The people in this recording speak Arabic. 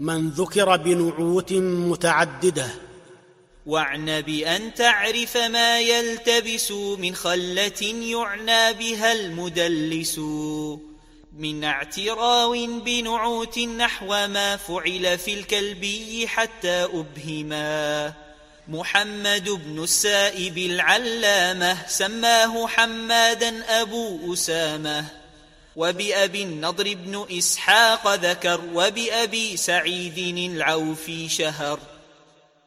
من ذكر بنعوت متعددة. واعن بأن تعرف ما يلتبس من خلة يعنى بها المدلس. من اعتراو بنعوت نحو ما فعل في الكلبي حتى أبهما محمد بن السائب العلامة سماه حمادا أبو أسامة. وبأبي النضر بن إسحاق ذكر وبأبي سعيد العوفي شهر